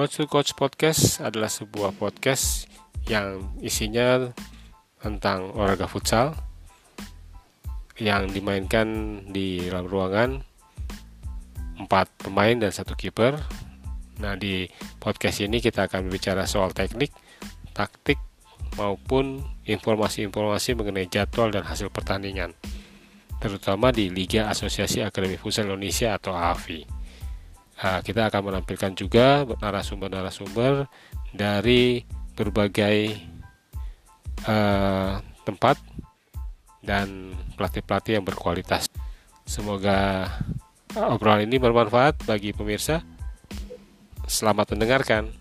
Coach to Coach Podcast adalah sebuah podcast yang isinya tentang olahraga futsal yang dimainkan di dalam ruangan empat pemain dan satu kiper. Nah di podcast ini kita akan bicara soal teknik, taktik maupun informasi-informasi mengenai jadwal dan hasil pertandingan, terutama di Liga Asosiasi Akademi Futsal Indonesia atau AFI. Nah, kita akan menampilkan juga narasumber-narasumber dari berbagai uh, tempat dan pelatih-pelatih yang berkualitas. Semoga obrolan ini bermanfaat bagi pemirsa. Selamat mendengarkan.